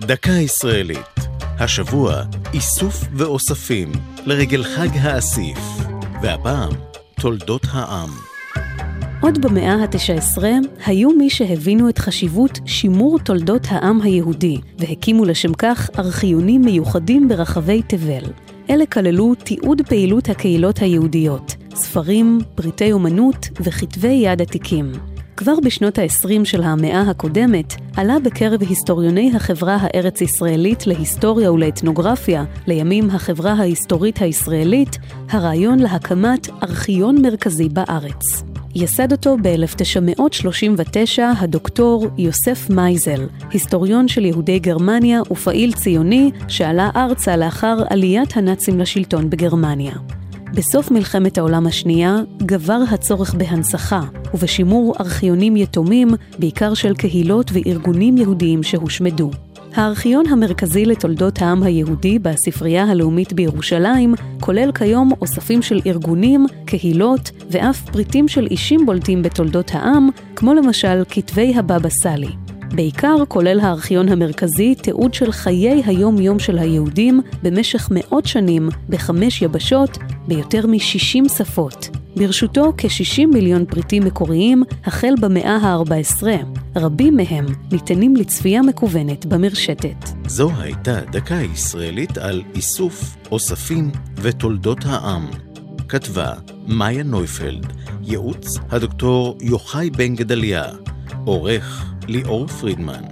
דקה ישראלית. השבוע איסוף ואוספים לרגל חג האסיף, והפעם תולדות העם. עוד במאה ה-19 היו מי שהבינו את חשיבות שימור תולדות העם היהודי, והקימו לשם כך ארכיונים מיוחדים ברחבי תבל. אלה כללו תיעוד פעילות הקהילות היהודיות, ספרים, פריטי אומנות וכתבי יד עתיקים. כבר בשנות ה-20 של המאה הקודמת עלה בקרב היסטוריוני החברה הארץ-ישראלית להיסטוריה ולאתנוגרפיה, לימים החברה ההיסטורית הישראלית, הרעיון להקמת ארכיון מרכזי בארץ. יסד אותו ב-1939 הדוקטור יוסף מייזל, היסטוריון של יהודי גרמניה ופעיל ציוני שעלה ארצה לאחר עליית הנאצים לשלטון בגרמניה. בסוף מלחמת העולם השנייה גבר הצורך בהנצחה ובשימור ארכיונים יתומים, בעיקר של קהילות וארגונים יהודיים שהושמדו. הארכיון המרכזי לתולדות העם היהודי בספרייה הלאומית בירושלים כולל כיום אוספים של ארגונים, קהילות ואף פריטים של אישים בולטים בתולדות העם, כמו למשל כתבי הבבא סאלי. בעיקר כולל הארכיון המרכזי תיעוד של חיי היום-יום של היהודים במשך מאות שנים בחמש יבשות ביותר מ-60 שפות. ברשותו כ-60 מיליון פריטים מקוריים החל במאה ה-14. רבים מהם ניתנים לצפייה מקוונת במרשתת. זו הייתה דקה ישראלית על איסוף, אוספים ותולדות העם. כתבה מאיה נויפלד, ייעוץ הדוקטור יוחאי בן גדליה, עורך ליאור פרידמן.